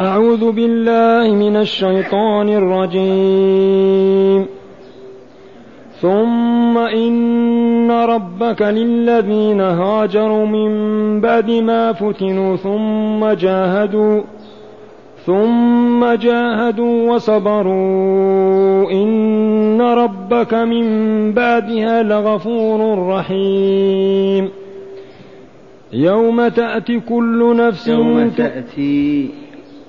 أعوذ بالله من الشيطان الرجيم. ثم إن ربك للذين هاجروا من بعد ما فتنوا ثم جاهدوا ثم جاهدوا وصبروا. إن ربك من بعدها لغفور رحيم. يوم تأتي كل نفس يوم تأتي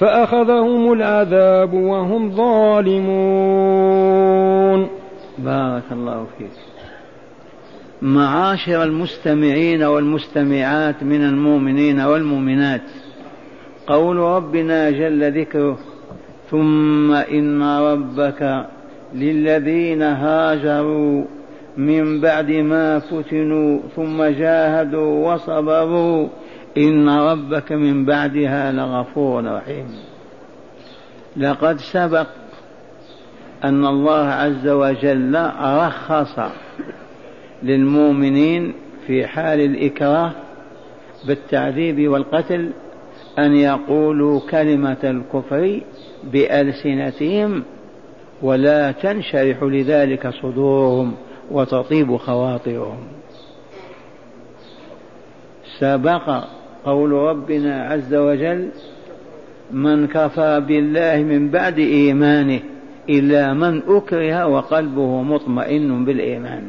فأخذهم العذاب وهم ظالمون. بارك الله فيك. معاشر المستمعين والمستمعات من المؤمنين والمؤمنات. قول ربنا جل ذكره ثم إن ربك للذين هاجروا من بعد ما فتنوا ثم جاهدوا وصبروا إن ربك من بعدها لغفور رحيم. لقد سبق أن الله عز وجل رخص للمؤمنين في حال الإكراه بالتعذيب والقتل أن يقولوا كلمة الكفر بألسنتهم ولا تنشرح لذلك صدورهم وتطيب خواطرهم. سبق قول ربنا عز وجل من كفر بالله من بعد إيمانه إلا من أكره وقلبه مطمئن بالإيمان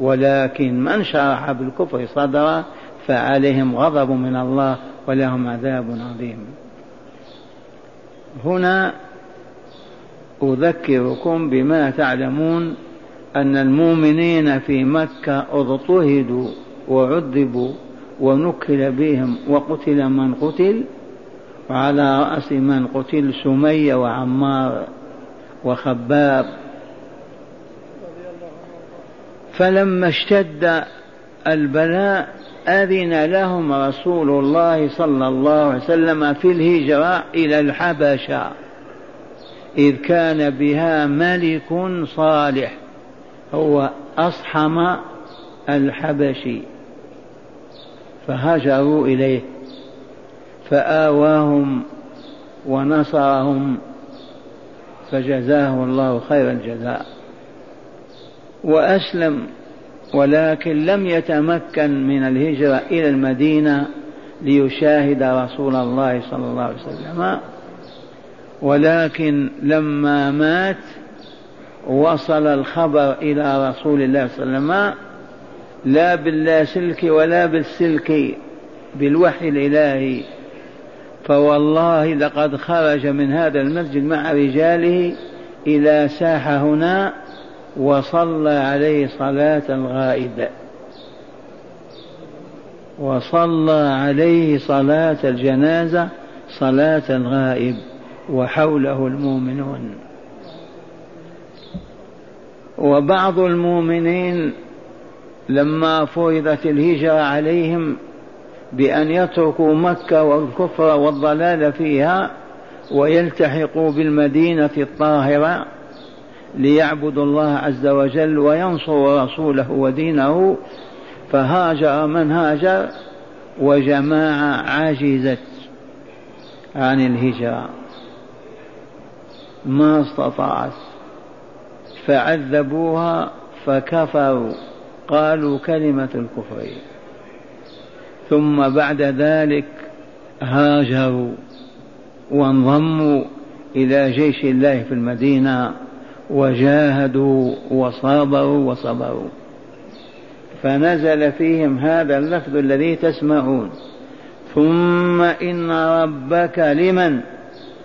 ولكن من شرح بالكفر صدرا فعليهم غضب من الله ولهم عذاب عظيم. هنا أذكركم بما تعلمون أن المؤمنين في مكة اضطهدوا وعذبوا ونكل بهم وقتل من قتل وعلى رأس من قتل سمية وعمار وخباب. فلما اشتد البلاء أذن لهم رسول الله صلى الله عليه وسلم في الهجرة إلى الحبشة إذ كان بها ملك صالح هو أصحم الحبشي. فهاجروا إليه. فآواهم ونصرهم فجزاه الله خير الجزاء. وأسلم ولكن لم يتمكن من الهجرة إلى المدينة ليشاهد رسول الله صلى الله عليه وسلم. ولكن لما مات وصل الخبر إلى رسول الله صلى الله عليه وسلم لا باللاسلك ولا بالسلك بالوحي الإلهي. فوالله لقد خرج من هذا المسجد مع رجاله إلى ساحة هنا وصلى عليه صلاة الغائب. وصلى عليه صلاة الجنازة صلاة الغائب وحوله المؤمنون. وبعض المؤمنين لما فرضت الهجرة عليهم بأن يتركوا مكة والكفر والضلال فيها ويلتحقوا بالمدينة الطاهرة ليعبدوا الله عز وجل وينصروا رسوله ودينه فهاجر من هاجر وجماعة عجزت عن الهجرة. ما استطاعت. فعذبوها فكفروا. قالوا كلمة الكفر. ثم بعد ذلك هاجروا وانضموا إلى جيش الله في المدينة وجاهدوا وصابروا وصبروا. فنزل فيهم هذا اللفظ الذي تسمعون. ثم إن ربك لمن؟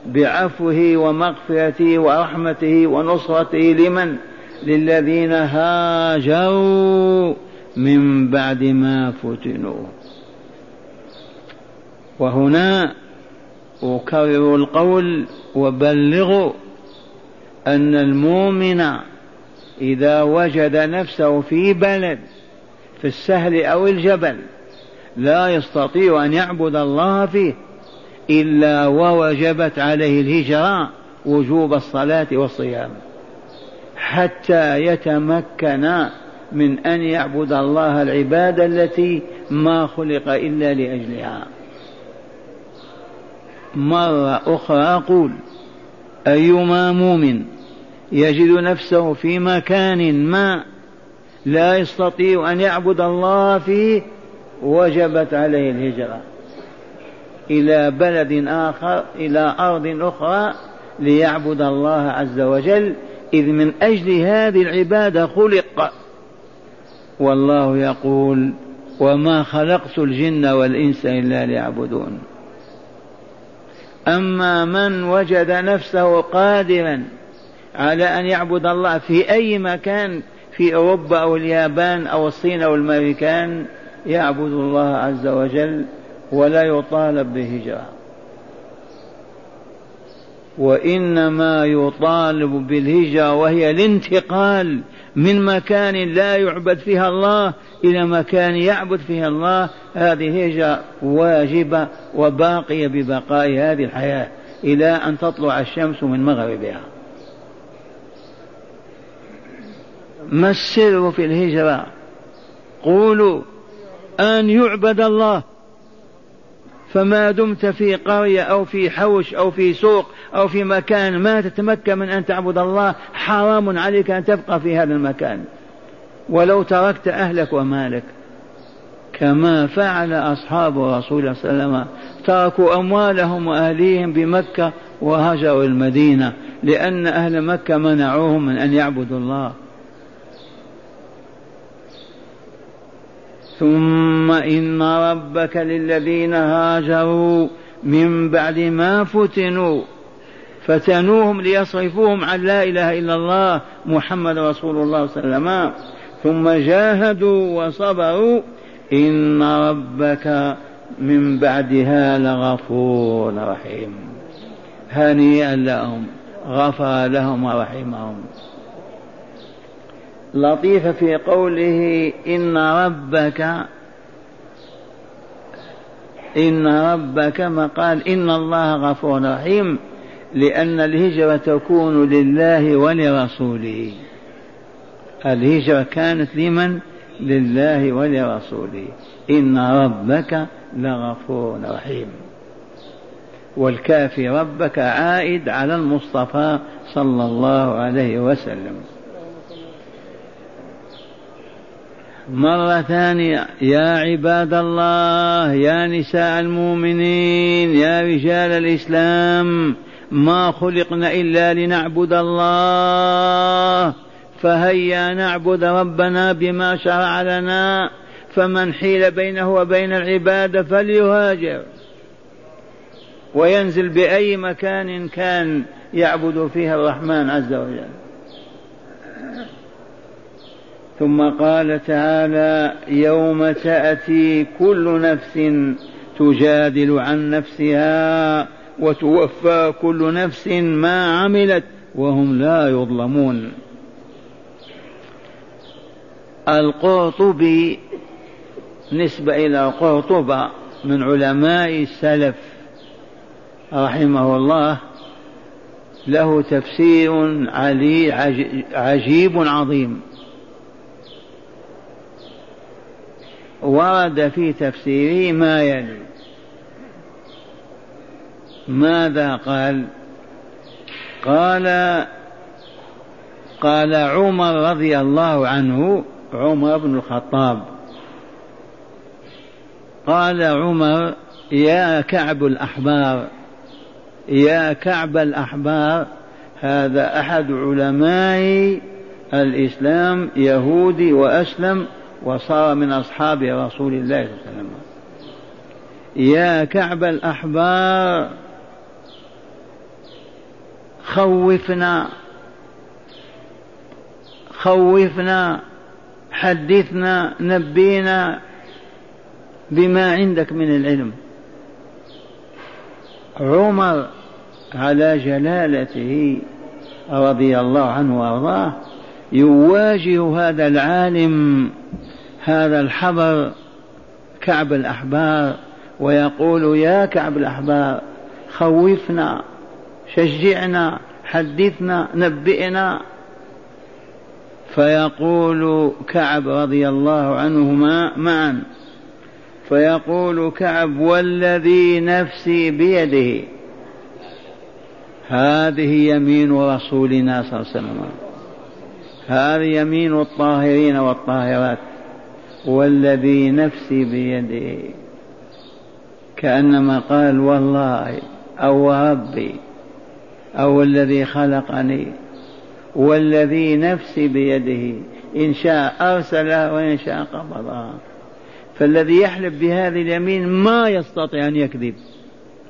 بعفوه ومغفرته ورحمته ونصرته لمن؟ للذين هاجروا من بعد ما فتنوا. وهنا أكرر القول وبلغوا أن المؤمن إذا وجد نفسه في بلد في السهل أو الجبل لا يستطيع أن يعبد الله فيه إلا ووجبت عليه الهجرة وجوب الصلاة والصيام. حتى يتمكن من أن يعبد الله العبادة التي ما خلق إلا لأجلها. مرة أخرى أقول أيما مؤمن يجد نفسه في مكان ما لا يستطيع أن يعبد الله فيه وجبت عليه الهجرة إلى بلد آخر إلى أرض أخرى ليعبد الله عز وجل إذ من أجل هذه العبادة خلق. والله يقول وما خلقت الجن والإنس إلا ليعبدون. أما من وجد نفسه قادرا على أن يعبد الله في أي مكان في أوروبا أو اليابان أو الصين أو الأمريكان يعبد الله عز وجل ولا يطالب بهجرة. وإنما يطالب بالهجرة وهي الانتقال من مكان لا يعبد فيها الله إلى مكان يعبد فيها الله. هذه الهجرة واجبة وباقية ببقاء هذه الحياة إلى أن تطلع الشمس من مغربها. ما السر في الهجرة؟ قولوا أن يعبد الله. فما دمت في قرية أو في حوش أو في سوق أو في مكان ما تتمكن من أن تعبد الله حرام عليك أن تبقى في هذا المكان. ولو تركت أهلك ومالك كما فعل أصحاب رسول الله صلى الله عليه وسلم تركوا أموالهم وأهليهم بمكة وهاجروا المدينة لأن أهل مكة منعوهم من أن يعبدوا الله. ثم إن ربك للذين هاجروا من بعد ما فتنوا فتنوهم ليصرفوهم عن لا إله إلا الله محمد رسول الله صلى الله عليه وسلم. ثم جاهدوا وصبروا إن ربك من بعدها لغفور رحيم. هنيئا لهم غفر لهم ورحمهم. لطيف في قوله إن ربك إن ربك ما قال إن الله غفور رحيم لأن الهجرة تكون لله ولرسوله. الهجرة كانت لمن؟ لله ولرسوله. إن ربك لغفور رحيم. والكافي ربك عائد على المصطفى صلى الله عليه وسلم. مرة ثانية يا عباد الله يا نساء المؤمنين يا رجال الإسلام ما خلقنا إلا لنعبد الله. فهيا نعبد ربنا بما شرع لنا. فمن حيل بينه وبين العبادة فليهاجر. وينزل بأي مكان كان يعبد فيها الرحمن عز وجل. ثم قال تعالى يوم تأتي كل نفس تجادل عن نفسها وتوفى كل نفس ما عملت وهم لا يظلمون. القرطبي نسبة إلى قرطبة من علماء السلف رحمه الله له تفسير علي عجيب عظيم. ورد في تفسيره ما يلي. ماذا قال؟ قال قال عمر رضي الله عنه عمر بن الخطاب. قال عمر يا كعب الأحبار يا كعب الأحبار هذا أحد علماء الإسلام يهودي وأسلم وصار من أصحاب رسول الله صلى الله عليه وسلم. يا كعب الأحبار خوفنا خوفنا حدثنا نبينا بما عندك من العلم. عمر على جلالته رضي الله عنه وأرضاه يواجه هذا العالم هذا الحبر كعب الأحبار ويقول يا كعب الأحبار خوفنا شجعنا حدثنا نبئنا. فيقول كعب رضي الله عنهما معا فيقول كعب والذي نفسي بيده هذه يمين رسولنا صلى الله عليه وسلم. هذه يمين الطاهرين والطاهرات والذي نفسي بيده كأنما قال والله أو ربي أو الذي خلقني والذي نفسي بيده إن شاء أرسلها وإن شاء قبضها فالذي يحلف بهذه اليمين ما يستطيع أن يكذب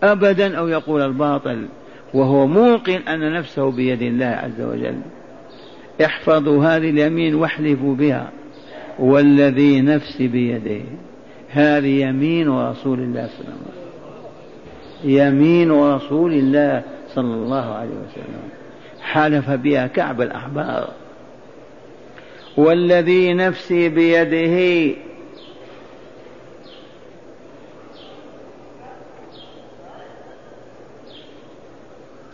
أبدا أو يقول الباطل وهو موقن أن نفسه بيد الله عز وجل. احفظوا هذه اليمين واحلفوا بها. والذي نفسي بيده. هذه يمين رسول الله صلى الله عليه وسلم. يمين رسول الله صلى الله عليه وسلم. حلف بها كعب الأحبار. والذي نفسي بيده.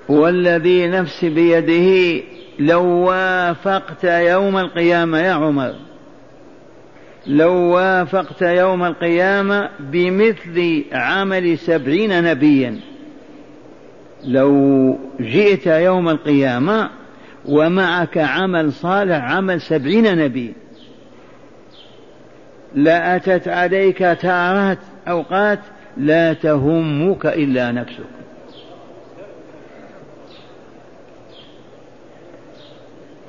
والذي نفسي بيده. لو وافقت يوم القيامة يا عمر لو وافقت يوم القيامة بمثل عمل سبعين نبيا لو جئت يوم القيامة ومعك عمل صالح عمل سبعين نبي لأتت عليك تارات أوقات لا تهمك إلا نفسك.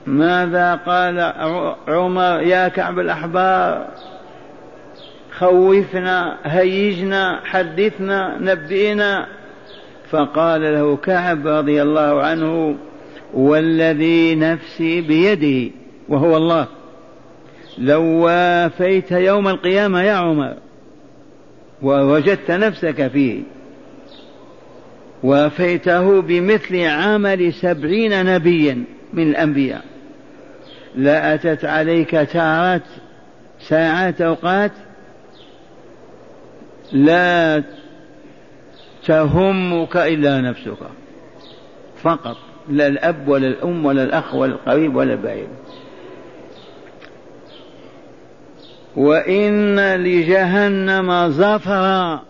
ماذا قال عمر؟ يا كعب الأحبار خوفنا هيجنا حدثنا نبئنا. فقال له كعب رضي الله عنه والذي نفسي بيده وهو الله لو وافيت يوم القيامة يا عمر ووجدت نفسك فيه وافيته بمثل عمل سبعين نبيا من الأنبياء. لأتت عليك تارات ساعات أوقات لا تهمك إلا نفسك. فقط لا الأب ولا الأم ولا الأخ ولا القريب ولا البعيد. وإن لجهنم زفرا.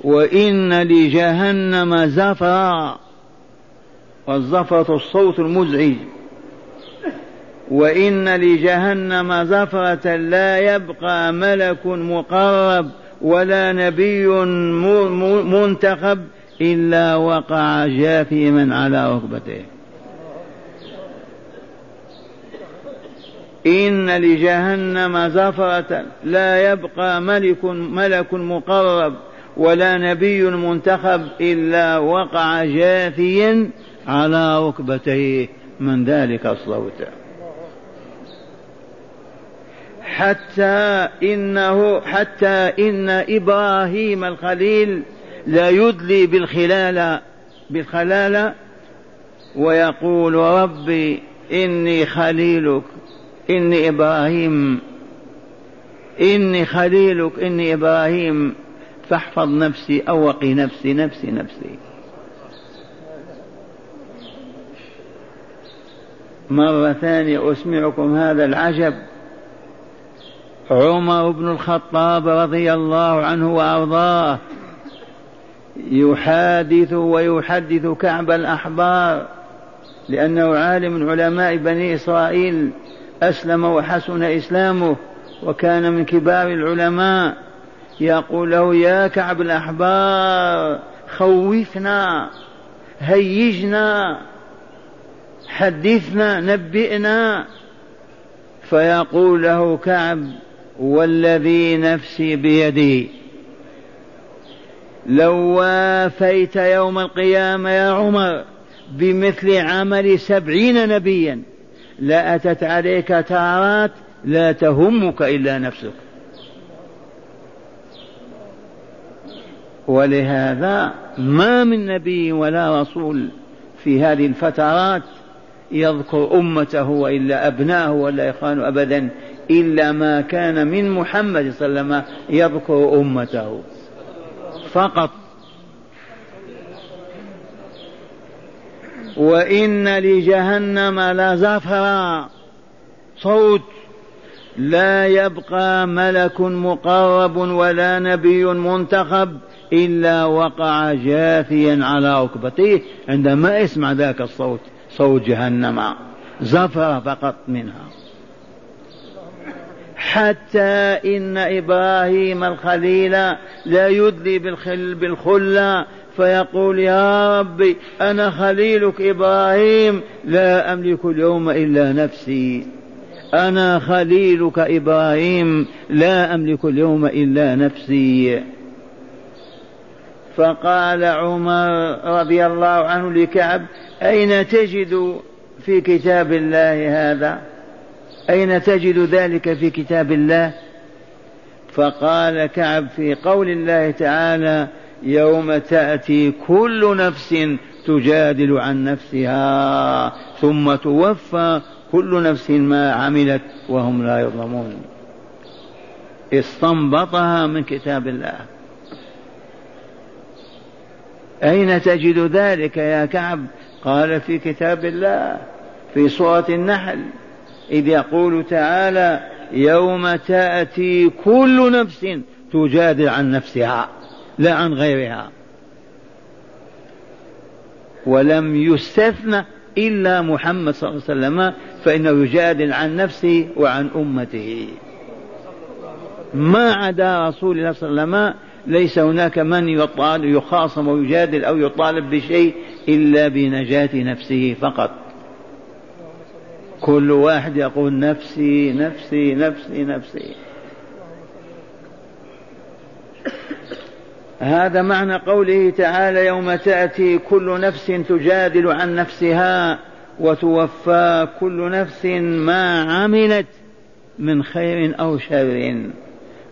وإن لجهنم زفرا. والزفرة الصوت المزعج. وإن لجهنم زفرة لا يبقى ملك مقرب ولا نبي منتخب إلا وقع جاثما على ركبته. إن لجهنم زفرة لا يبقى ملك ملك مقرب ولا نبي منتخب إلا وقع جاثيا على ركبتيه. من ذلك الصوت. حتى إنه حتى إن إبراهيم الخليل لا يدلي بالخلال بالخلال ويقول ربي إني خليلك إني إبراهيم إني خليلك إني إبراهيم فاحفظ نفسي أو وقي نفسي نفسي نفسي. مرة ثانية أسمعكم هذا العجب. عمر بن الخطاب رضي الله عنه وأرضاه يحادث ويحدث كعب الأحبار لأنه عالم من علماء بني إسرائيل أسلم وحسن إسلامه وكان من كبار العلماء. يقول له يا كعب الأحبار خوفنا هيجنا حدثنا نبئنا. فيقول له كعب والذي نفسي بيده لو وافيت يوم القيامة يا عمر بمثل عمل سبعين نبيا لأتت عليك تارات لا تهمك إلا نفسك. ولهذا ما من نبي ولا رسول في هذه الفترات يذكر أمته وإلا أبناءه ولا إخوانه أبدا. إلا ما كان من محمد صلى الله عليه وسلم يذكر أمته. فقط. وإن لجهنم لزفرا صوت. لا يبقى ملك مقرب ولا نبي منتخب إلا وقع جاثيا على ركبتيه عندما يسمع ذاك الصوت صوت جهنم. زفر فقط منها. حتى إن إبراهيم الخليل لا يدلي بالخل بالخلة فيقول يا ربي أنا خليلك إبراهيم لا أملك اليوم إلا نفسي. أنا خليلك إبراهيم لا أملك اليوم إلا نفسي. فقال عمر رضي الله عنه لكعب أين تجد في كتاب الله هذا؟ أين تجد ذلك في كتاب الله؟ فقال كعب في قول الله تعالى يوم تأتي كل نفس تجادل عن نفسها ثم توفى كل نفس ما عملت وهم لا يظلمون. استنبطها من كتاب الله. أين تجد ذلك يا كعب؟ قال في كتاب الله في سورة النحل. إذ يقول تعالى يوم تأتي كل نفس تجادل عن نفسها لا عن غيرها. ولم يستثنى إلا محمد صلى الله عليه وسلم فإنه يجادل عن نفسه وعن أمته. ما عدا رسول الله صلى الله عليه وسلم ليس هناك من يطالب يخاصم ويجادل أو يطالب بشيء إلا بنجاة نفسه فقط. كل واحد يقول نفسي نفسي نفسي نفسي. هذا معنى قوله تعالى يوم تأتي كل نفس تجادل عن نفسها وتوفى كل نفس ما عملت من خير أو شر.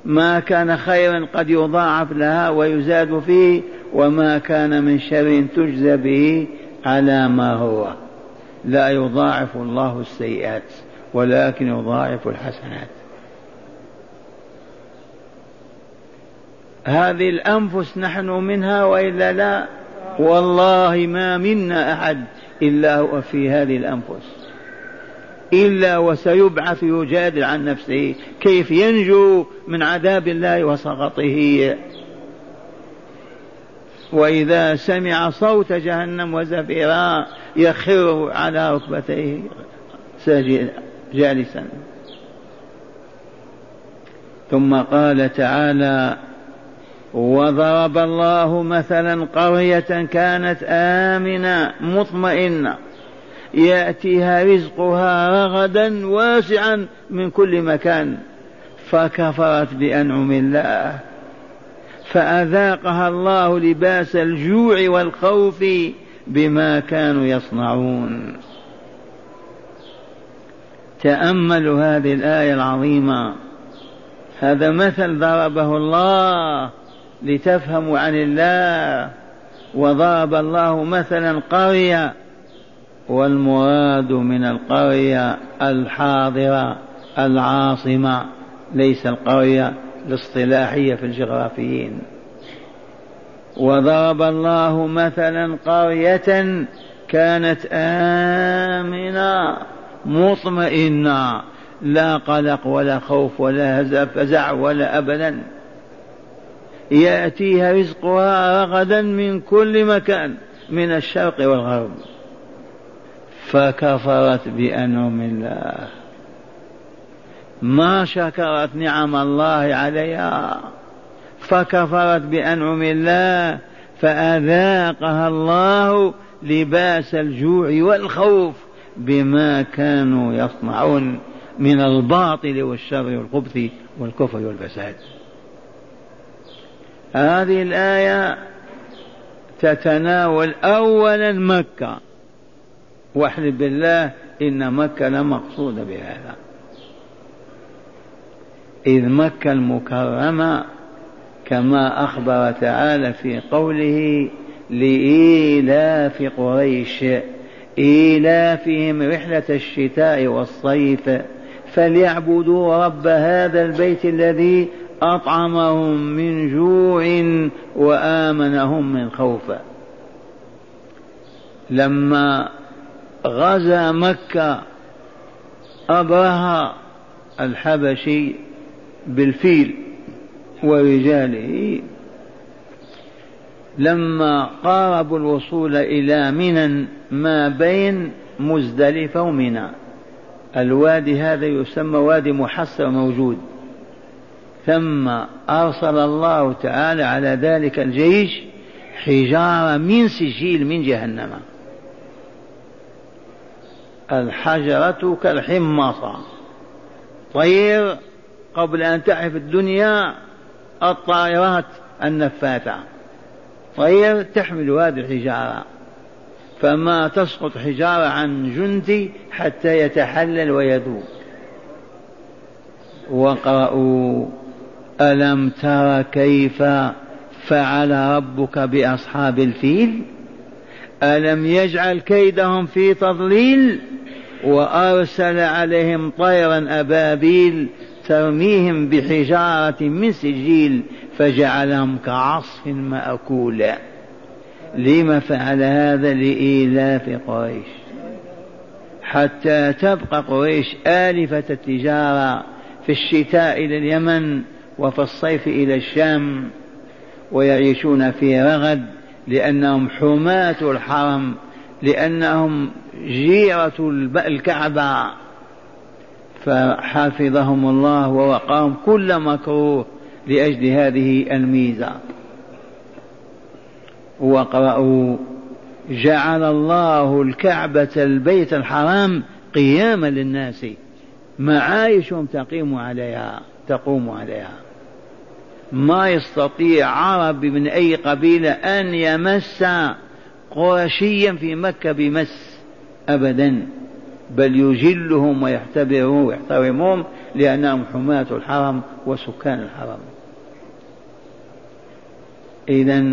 ما كان خيرا قد يضاعف لها ويزاد فيه وما كان من شر تجزى به على ما هو. لا يضاعف الله السيئات ولكن يضاعف الحسنات. هذه الأنفس نحن منها وإلا لا؟ والله ما منا أحد إلا هو في هذه الأنفس. إلا وسيبعث يجادل عن نفسه كيف ينجو من عذاب الله وسخطه. وإذا سمع صوت جهنم وزفيرا يخر على ركبتيه جالسا. ثم قال تعالى وضرب الله مثلا قرية كانت آمنة مطمئنة. يأتيها رزقها رغدا واسعا من كل مكان. فكفرت بأنعم الله. فأذاقها الله لباس الجوع والخوف بما كانوا يصنعون. تأملوا هذه الآية العظيمة. هذا مثل ضربه الله لتفهموا عن الله. وضرب الله مثلا قرية والمراد من القرية الحاضرة العاصمة ليس القرية. الاصطلاحية في الجغرافيين. وضرب الله مثلا قرية كانت آمنة مطمئنة لا قلق ولا خوف ولا فزع ولا أبدا. يأتيها رزقها رغدا من كل مكان من الشرق والغرب. فكفرت بأنعم الله. ما شكرت نعم الله عليها فكفرت بأنعم الله فأذاقها الله لباس الجوع والخوف بما كانوا يصنعون من الباطل والشر والخبث والكفر والفساد. هذه الآية تتناول أولا مكة. واحلف بالله إن مكة لمقصودة بهذا. إذ مكة المكرمة كما أخبر تعالى في قوله لإيلاف قريش إيلافهم رحلة الشتاء والصيف فليعبدوا رب هذا البيت الذي أطعمهم من جوع وآمنهم من خوف. لما غزا مكة أبرهة الحبشي بالفيل ورجاله. لما قاربوا الوصول إلى منى ما بين مزدلفة ومنى. الوادي هذا يسمى وادي محصر موجود. ثم أرسل الله تعالى على ذلك الجيش حجارة من سجيل من جهنم. الحجرة كالحمصة طير قبل أن تعرف الدنيا الطائرات النفاثة طير تحمل هذه الحجارة. فما تسقط حجارة عن جندي حتى يتحلل ويذوب. وقرأوا ألم تر كيف فعل ربك بأصحاب الفيل؟ ألم يجعل كيدهم في تضليل؟ وأرسل عليهم طيرا أبابيل ترميهم بحجارة من سجيل فجعلهم كعصف مأكول. لم فعل هذا لإيلاف قريش؟ حتى تبقى قريش آلفة التجارة في الشتاء إلى اليمن وفي الصيف إلى الشام ويعيشون في رغد لأنهم حماة الحرم لأنهم جيرة الكعبة. فحفظهم الله ووقاهم كل مكروه لأجل هذه الميزة. واقرأوا جعل الله الكعبة البيت الحرام قياما للناس. معايشهم تقيم عليها تقوم عليها. ما يستطيع عرب من أي قبيلة أن يمس قرشيا في مكة بمس أبدا. بل يجلهم ويحترمهم لأنهم حماة الحرم وسكان الحرم. إذا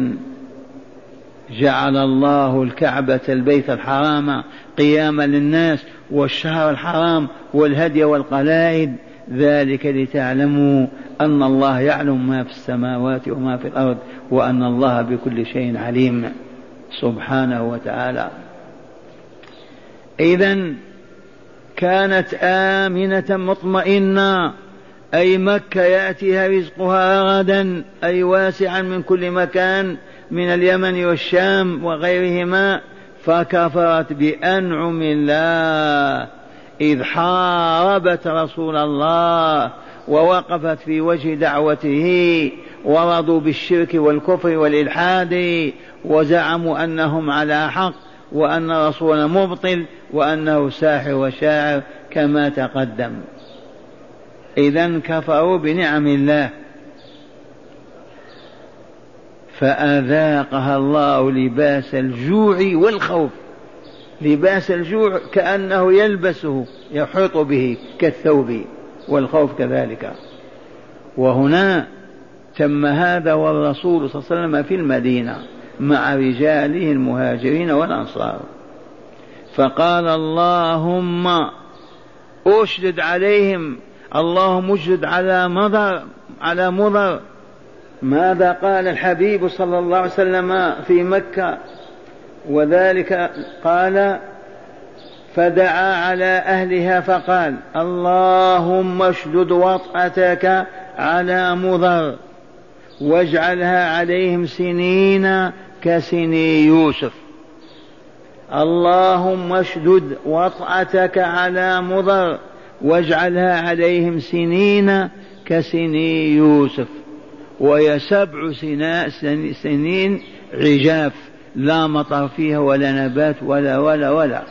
جعل الله الكعبة البيت الحرام قياما للناس والشهر الحرام والهدي والقلائد. ذلك لتعلموا أن الله يعلم ما في السماوات وما في الأرض وأن الله بكل شيء عليم سبحانه وتعالى. إذا كانت آمنة مطمئنة. أي مكة يأتيها رزقها رغدا أي واسعا من كل مكان من اليمن والشام وغيرهما فكفرت بأنعم الله. إذ حاربت رسول الله ووقفت في وجه دعوته ورضوا بالشرك والكفر والإلحاد وزعموا أنهم على حق. وأن رسول مبطل وأنه ساحر وشاعر كما تقدم. إذا كفروا بنعم الله. فأذاقها الله لباس الجوع والخوف. لباس الجوع كأنه يلبسه يحيط به كالثوب والخوف كذلك. وهنا تم هذا والرسول صلى الله عليه وسلم في المدينة. مع رجاله المهاجرين والأنصار. فقال اللهم أشدد عليهم اللهم أشدد على مضر على مضر. ماذا قال الحبيب صلى الله عليه وسلم في مكة؟ وذلك قال فدعا على أهلها فقال اللهم اشدد وطأتك على مضر واجعلها عليهم سنين كسني يوسف. اللهم اشدد وطأتك على مضر واجعلها عليهم سنين كسني يوسف. وهي سبع سنين عجاف لا مطر فيها ولا نبات ولا ولا ولا.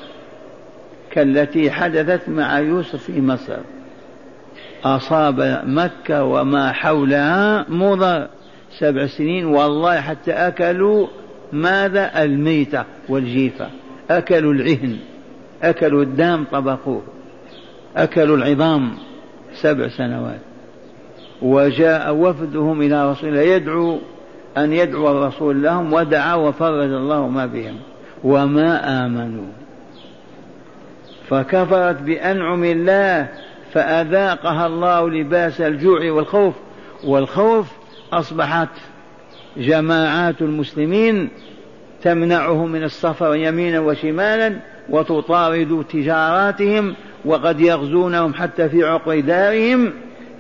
كالتي حدثت مع يوسف في مصر. أصاب مكة وما حولها مضر. سبع سنين والله حتى أكلوا ماذا الميتة والجيفة أكلوا العهن أكلوا الدام طبخوه أكلوا العظام سبع سنوات. وجاء وفدهم إلى رسول الله يدعو أن يدعو الرسول لهم ودعا وفرج الله ما بهم. وما آمنوا. فكفرت بأنعم الله فأذاقها الله لباس الجوع والخوف. والخوف أصبحت جماعات المسلمين تمنعهم من السفر يمينا وشمالا وتطارد تجاراتهم وقد يغزونهم حتى في عقر دارهم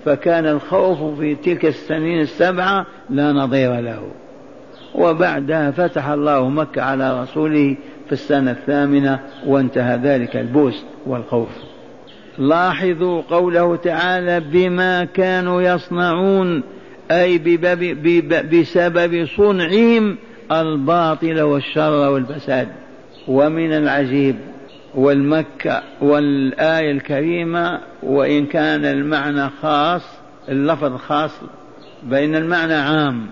فكان الخوف في تلك السنين السبعة لا نظير له. وبعدها فتح الله مكة على رسوله في السنة الثامنة وانتهى ذلك البوس والخوف. لاحظوا قوله تعالى بما كانوا يصنعون. أي بسبب صنعهم الباطل والشر والفساد. ومن العجيب والمكة والآية الكريمة وإن كان المعنى خاص اللفظ خاص بين المعنى عام.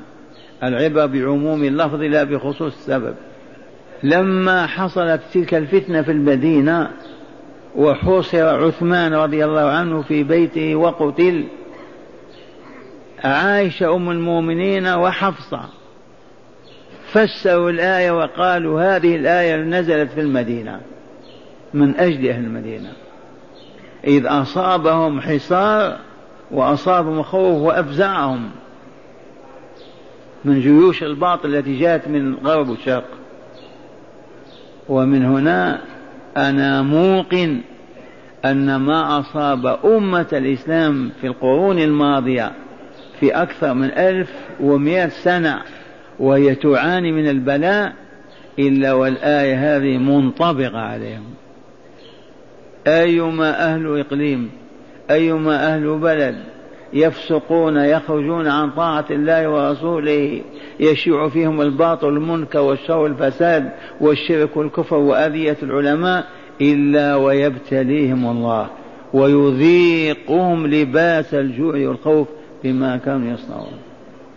العبرة بعموم اللفظ لا بخصوص السبب. لما حصلت تلك الفتنة في المدينة وحوصر عثمان رضي الله عنه في بيته وقتل عائشة أم المؤمنين وحفصة. فسروا الآية وقالوا هذه الآية نزلت في المدينة من أجل أهل المدينة. إذ أصابهم حصار وأصابهم خوف وأفزعهم من جيوش الباطل التي جاءت من غرب وشرق ومن هنا أنا موقن أن ما أصاب أمة الإسلام في القرون الماضية في أكثر من ألف ومئة سنة وهي تعاني من البلاء إلا والآية هذه منطبقة عليهم. أيما أهل إقليم أيما أهل بلد يفسقون يخرجون عن طاعة الله ورسوله يشيع فيهم الباطل والمنكر والشر والفساد والشرك والكفر وأذية العلماء إلا ويبتليهم الله ويذيقهم لباس الجوع والخوف بما كانوا يصنعون.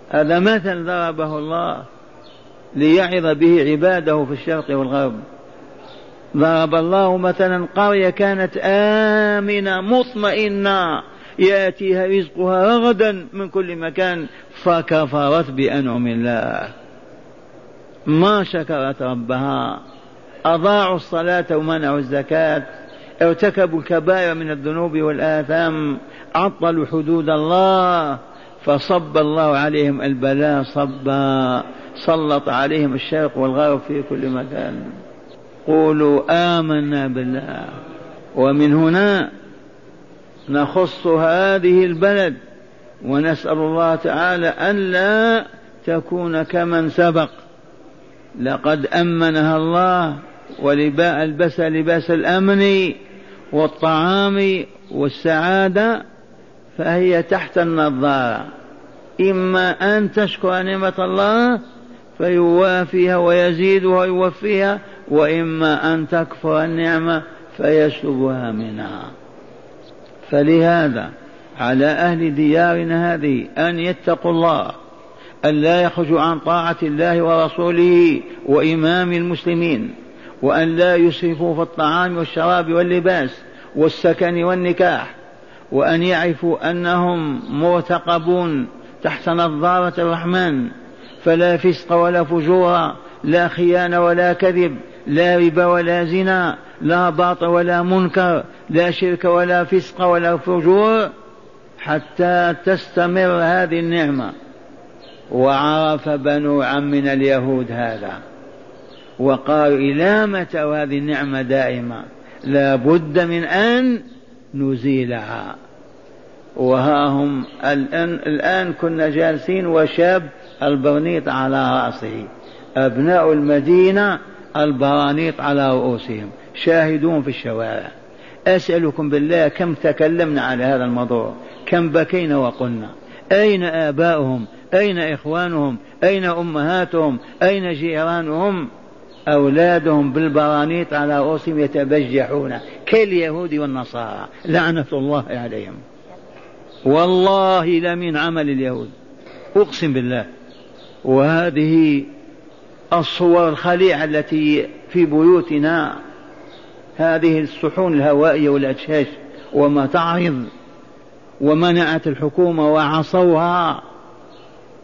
هذا مثل ضربه الله ليعظ به عباده في الشرق والغرب. ضرب الله مثلا قرية كانت آمنة مطمئنة يأتيها رزقها رغدا من كل مكان فكفرت بأنعم الله. ما شكرت ربها. أضاعوا الصلاة ومنعوا الزكاة. ارتكبوا الكبائر من الذنوب والآثام عطلوا حدود الله فصب الله عليهم البلاء صبا سلط عليهم الشرق والغرب في كل مكان. قولوا آمنا بالله ومن هنا نخص هذه البلد ونسأل الله تعالى أن لا تكون كمن سبق. لقد أمنها الله ولباء البس لباس الأمن والطعام والسعادة فهي تحت النظارة. إما أن تشكر نعمة الله فيوافيها ويزيدها ويوفيها وإما أن تكفر النعمة فيسلبها منها. فلهذا على أهل ديارنا هذه أن يتقوا الله أن لا يخرجوا عن طاعة الله ورسوله وإمام المسلمين. وأن لا يسرفوا في الطعام والشراب واللباس والسكن والنكاح وأن يعرفوا أنهم مرتقبون تحت نظارة الرحمن فلا فسق ولا فجور لا خيانة ولا كذب لا ربا ولا زنا لا باطل ولا منكر لا شرك ولا فسق ولا فجور حتى تستمر هذه النعمة. وعرف بنو عمنا اليهود هذا. وقالوا إلى متى هذه النعمة دائمة لا بد من أن نزيلها. وها هم الآن, الآن كنا جالسين وشاب البرنيط على رأسه أبناء المدينة البرانيط على رؤوسهم شاهدون في الشوارع. أسألكم بالله كم تكلمنا على هذا الموضوع كم بكينا وقلنا. أين آباؤهم؟ أين إخوانهم؟ أين أمهاتهم؟ أين جيرانهم؟ أولادهم بالبرانيط على رؤوسهم يتبجحون كاليهود والنصارى. لعنة الله عليهم. والله لمن عمل اليهود. أقسم بالله. وهذه الصور الخليعة التي في بيوتنا هذه الصحون الهوائية والأجشاش وما تعرض ومنعت الحكومة وعصوها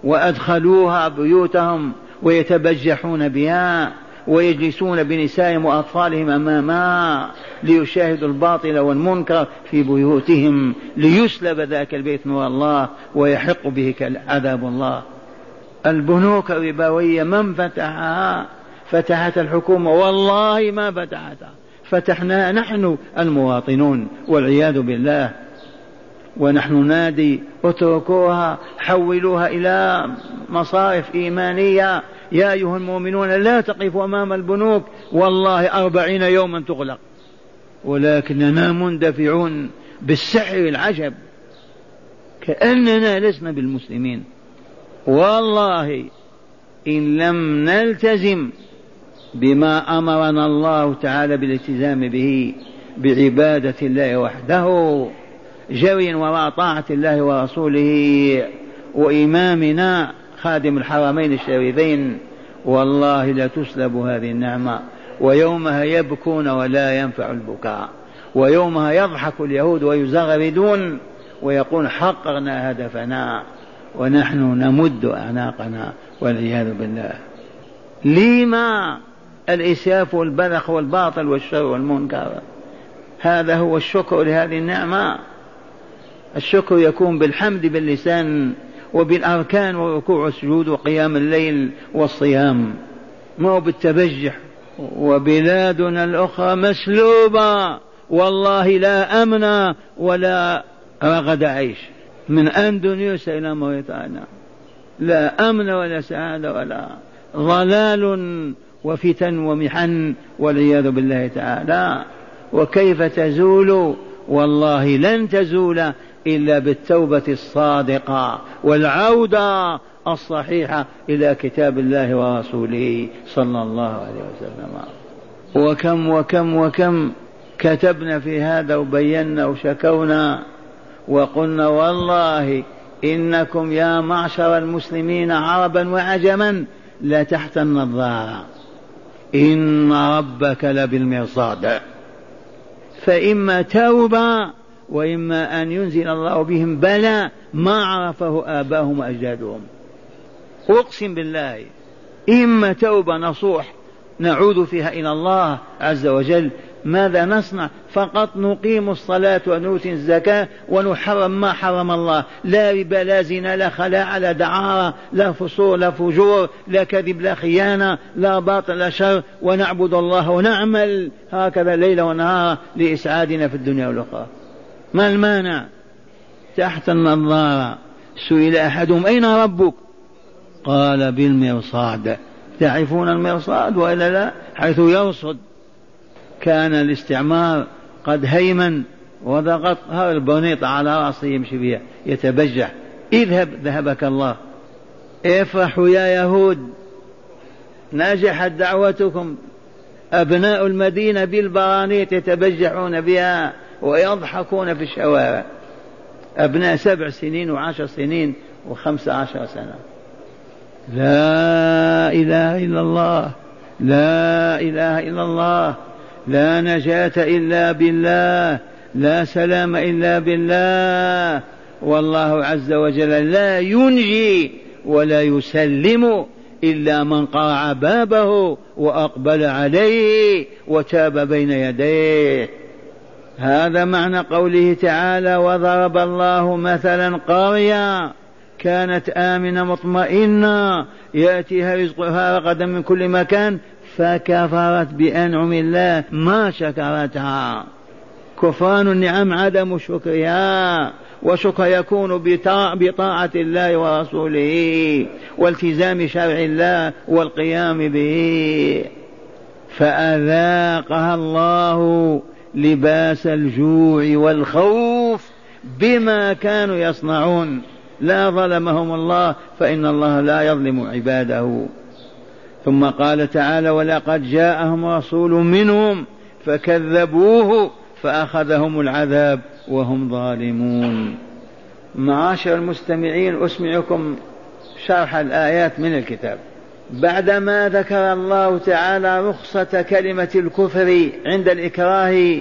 وأدخلوها بيوتهم ويتبجحون بها. ويجلسون بنسائهم وأطفالهم أمامها ليشاهدوا الباطل والمنكر في بيوتهم ليسلب ذاك البيت نور الله ويحق به عذاب الله. البنوك الربوية من فتحها؟ فتحت الحكومة. والله ما فتحتها. فتحناها نحن المواطنون والعياذ بالله. ونحن نادي اتركوها حولوها إلى مصارف إيمانية. يا أيها المؤمنون لا تقفوا أمام البنوك والله أربعين يوما تغلق. ولكننا مندفعون بالسحر العجب. كأننا لسنا بالمسلمين. والله إن لم نلتزم بما أمرنا الله تعالى بالالتزام به بعبادة الله وحده جري وراء طاعة الله ورسوله وإمامنا خادم الحرمين الشريفين والله لتسلب هذه النعمة. ويومها يبكون ولا ينفع البكاء. ويومها يضحك اليهود ويزغردون ويقول حققنا هدفنا ونحن نمد أعناقنا والعياذ بالله. لما الإسياف والبذخ والباطل والشر والمنكر؟ هذا هو الشكر لهذه النعمة. الشكر يكون بالحمد باللسان وبالأركان والركوع والسجود وقيام الليل والصيام. ما هو بالتبجح؟ وبلادنا الأخرى مسلوبة. والله لا أمن ولا رغد عيش. من أندونيسيا إلى موريتانيا لا أمن ولا سعادة ولا ضلال وفتن ومحن والعياذ بالله تعالى. وكيف تزول؟ والله لن تزول إلا بالتوبة الصادقة والعودة الصحيحة إلى كتاب الله ورسوله صلى الله عليه وسلم. وكم وكم وكم كتبنا في هذا وبينا وشكونا وقلنا والله إنكم يا معشر المسلمين عربا وعجما لا تحت النظارة. إن ربك لبالمرصاد. فإما توبة وإما أن ينزل الله بهم بلاء ما عرفه آباهم وأجدادهم. أقسم بالله إما توبة نصوح نعود فيها إلى الله عز وجل ماذا نصنع؟ فقط نقيم الصلاة ونؤتي الزكاة ونحرم ما حرم الله. لا ربا لا زنا لا خلاع لا دعارة لا فصول لا فجور لا كذب لا خيانة لا باطل لا شر. ونعبد الله ونعمل هكذا ليل ونهار لإسعادنا في الدنيا والأخرى. ما المانع؟ تحت النظارة. سئل أحدهم أين ربك؟ قال بالمرصاد. تعرفون المرصاد وإلا لا؟ حيث يرصد. كان الاستعمار قد هيمن وضغط هذا البنيط على رأسه يمشي بها يتبجح. اذهب ذهبك الله. افرحوا يا يهود. نجحت دعوتكم. أبناء المدينة بالبرانيط يتبجحون بها. ويضحكون في الشوارع أبناء سبع سنين وعشر سنين وخمس عشر سنة. لا إله إلا الله. لا إله إلا الله. لا نجاة إلا بالله. لا سلام إلا بالله. والله عز وجل لا ينجي ولا يسلم إلا من قرع بابه وأقبل عليه وتاب بين يديه. هذا معنى قوله تعالى وضرب الله مثلا قرية كانت آمنة مطمئنة. يأتيها رزقها رغدا من كل مكان. فكفرت بأنعم الله. ما شكرتها. كفران النعم عدم شكرها. وشكر يكون بطاعة الله ورسوله. والتزام شرع الله والقيام به. فأذاقها الله. لباس الجوع والخوف بما كانوا يصنعون. لا ظلمهم الله فإن الله لا يظلم عباده. ثم قال تعالى ولقد جاءهم رسول منهم فكذبوه فأخذهم العذاب وهم ظالمون. معاشر المستمعين أسمعكم شرح الآيات من الكتاب. بعدما ذكر الله تعالى رخصة كلمة الكفر عند الإكراه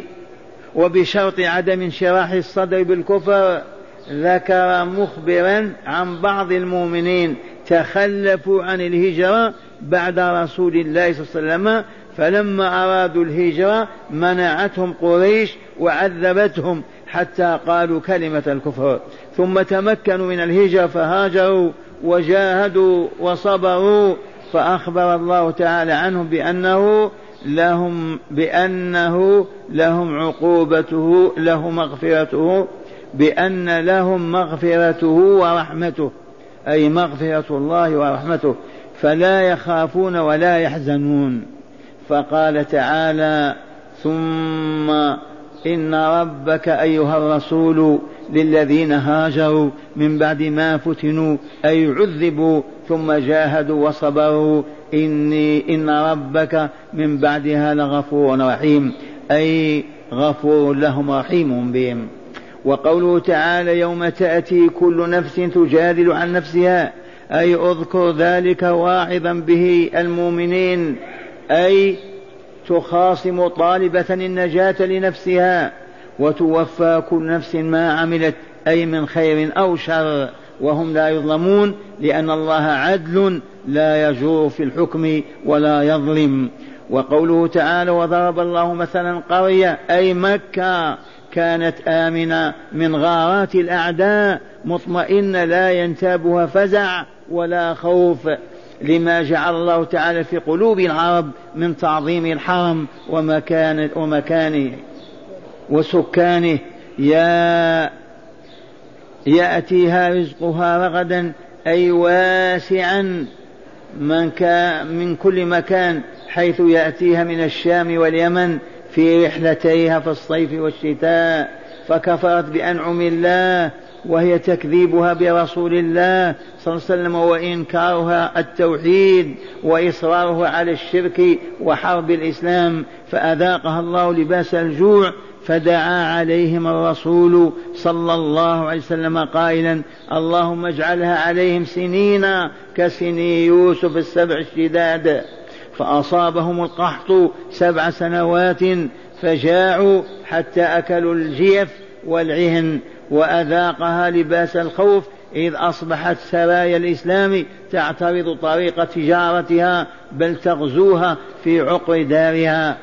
وبشرط عدم انشراح الصدر بالكفر ذكر مخبرا عن بعض المؤمنين تخلفوا عن الهجرة بعد رسول الله صلى الله عليه وسلم فلما أرادوا الهجرة منعتهم قريش وعذبتهم حتى قالوا كلمة الكفر. ثم تمكنوا من الهجرة فهاجروا وجاهدوا وصبروا فأخبر الله تعالى عنهم بأنه لهم بأنه لهم عقوبته له مغفرته بأن لهم مغفرته ورحمته أي مغفرة الله ورحمته فلا يخافون ولا يحزنون. فقال تعالى ثم إن ربك أيها الرسول للذين هاجروا من بعد ما فتنوا أي عذبوا ثم جاهدوا وصبروا. إني إن ربك من بعدها لغفور رحيم. أي غفور لهم رحيم بهم. وقوله تعالى يوم تأتي كل نفس تجادل عن نفسها. أي اذكر ذلك واعظا به المؤمنين. أي تخاصم طالبة النجاة لنفسها. وتوفى كل نفس ما عملت أي من خير أو شر وهم لا يظلمون لأن الله عدل لا يجور في الحكم ولا يظلم. وقوله تعالى وضرب الله مثلا قرية أي مكة كانت آمنة من غارات الأعداء مطمئنة لا ينتابها فزع ولا خوف. لما جعل الله تعالى في قلوب العرب من تعظيم الحرم ومكان ومكانه. وسكانه يا يأتيها رزقها رغدا أي واسعا من, كان من كل مكان حيث يأتيها من الشام واليمن في رحلتيها في الصيف والشتاء. فكفرت بأنعم الله وهي تكذيبها برسول الله صلى الله عليه وسلم وإنكارها التوحيد وإصرارها على الشرك وحرب الإسلام. فأذاقها الله لباس الجوع فدعا عليهم الرسول صلى الله عليه وسلم قائلا اللهم اجعلها عليهم سنين كسني يوسف السبع الشداد. فأصابهم القحط سبع سنوات فجاعوا حتى أكلوا الجيف والعهن وأذاقها لباس الخوف إذ أصبحت سرايا الإسلام تعترض طريق تجارتها بل تغزوها في عقر دارها.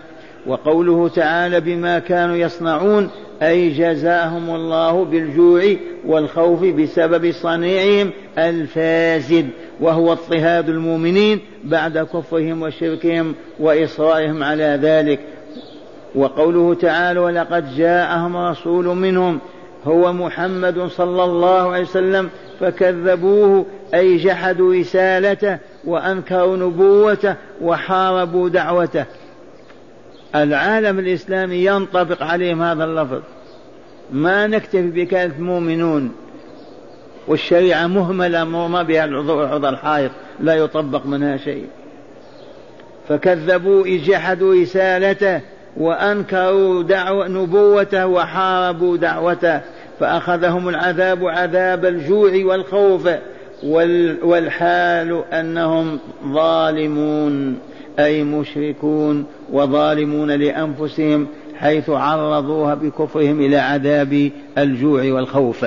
وقوله تعالى بما كانوا يصنعون أي جزاهم الله بالجوع والخوف بسبب صنيعهم الفاسد وهو اضطهاد المؤمنين بعد كفرهم وشركهم وإصرارهم على ذلك. وقوله تعالى ولقد جاءهم رسول منهم هو محمد صلى الله عليه وسلم فكذبوه أي جحدوا رسالته وأنكروا نبوته وحاربوا دعوته. العالم الإسلامي ينطبق عليهم هذا اللفظ. ما نكتفي بكلمة مؤمنون. والشريعة مهملة مرمى بها العضو الحائط لا يطبق منها شيء. فكذبوا جحدوا رسالته وأنكروا دعوة نبوته وحاربوا دعوته. فأخذهم العذاب عذاب الجوع والخوف والحال أنهم ظالمون. أي مشركون وظالمون لأنفسهم حيث عرضوها بكفرهم إلى عذاب الجوع والخوف.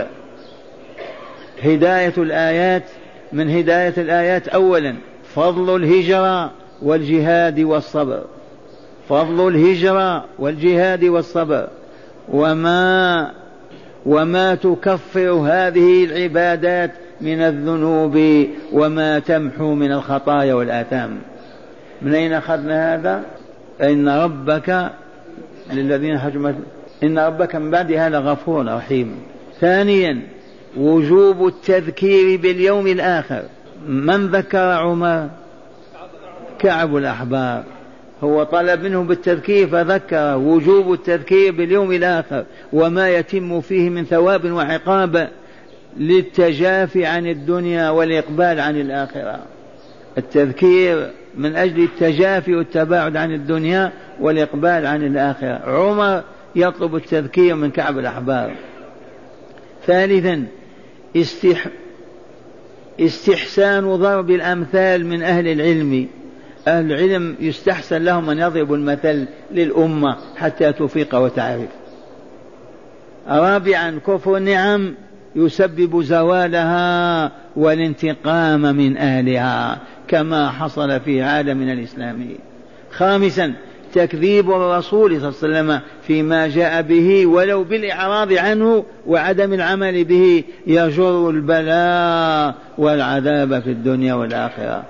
هداية الآيات من هداية الآيات أولا فضل الهجرة والجهاد والصبر. فضل الهجرة والجهاد والصبر. وما وما تكفر هذه العبادات من الذنوب وما تمحو من الخطايا والآثام. من أين أخذنا هذا؟ إن ربك للذين هجمت إن ربك من بعدها لغفور رحيم. ثانيا وجوب التذكير باليوم الآخر. من ذكر عمر؟ كعب الأحبار. هو طلب منه بالتذكير فذكر وجوب التذكير باليوم الآخر. وما يتم فيه من ثواب وعقاب للتجافي عن الدنيا والإقبال عن الآخرة. التذكير من أجل التجافي والتباعد عن الدنيا والإقبال عن الآخرة. عمر يطلب التذكير من كعب الأحبار. ثالثا استح استحسان ضرب الأمثال من أهل العلم. أهل العلم يستحسن لهم أن يضربوا المثل للأمة حتى تفيق وتعرف رابعا كفر النعم يسبب زوالها والانتقام من أهلها. كما حصل في عالمنا الإسلامي خامسا تكذيب الرسول صلى الله عليه وسلم فيما جاء به ولو بالإعراض عنه وعدم العمل به يجر البلاء والعذاب في الدنيا والآخرة.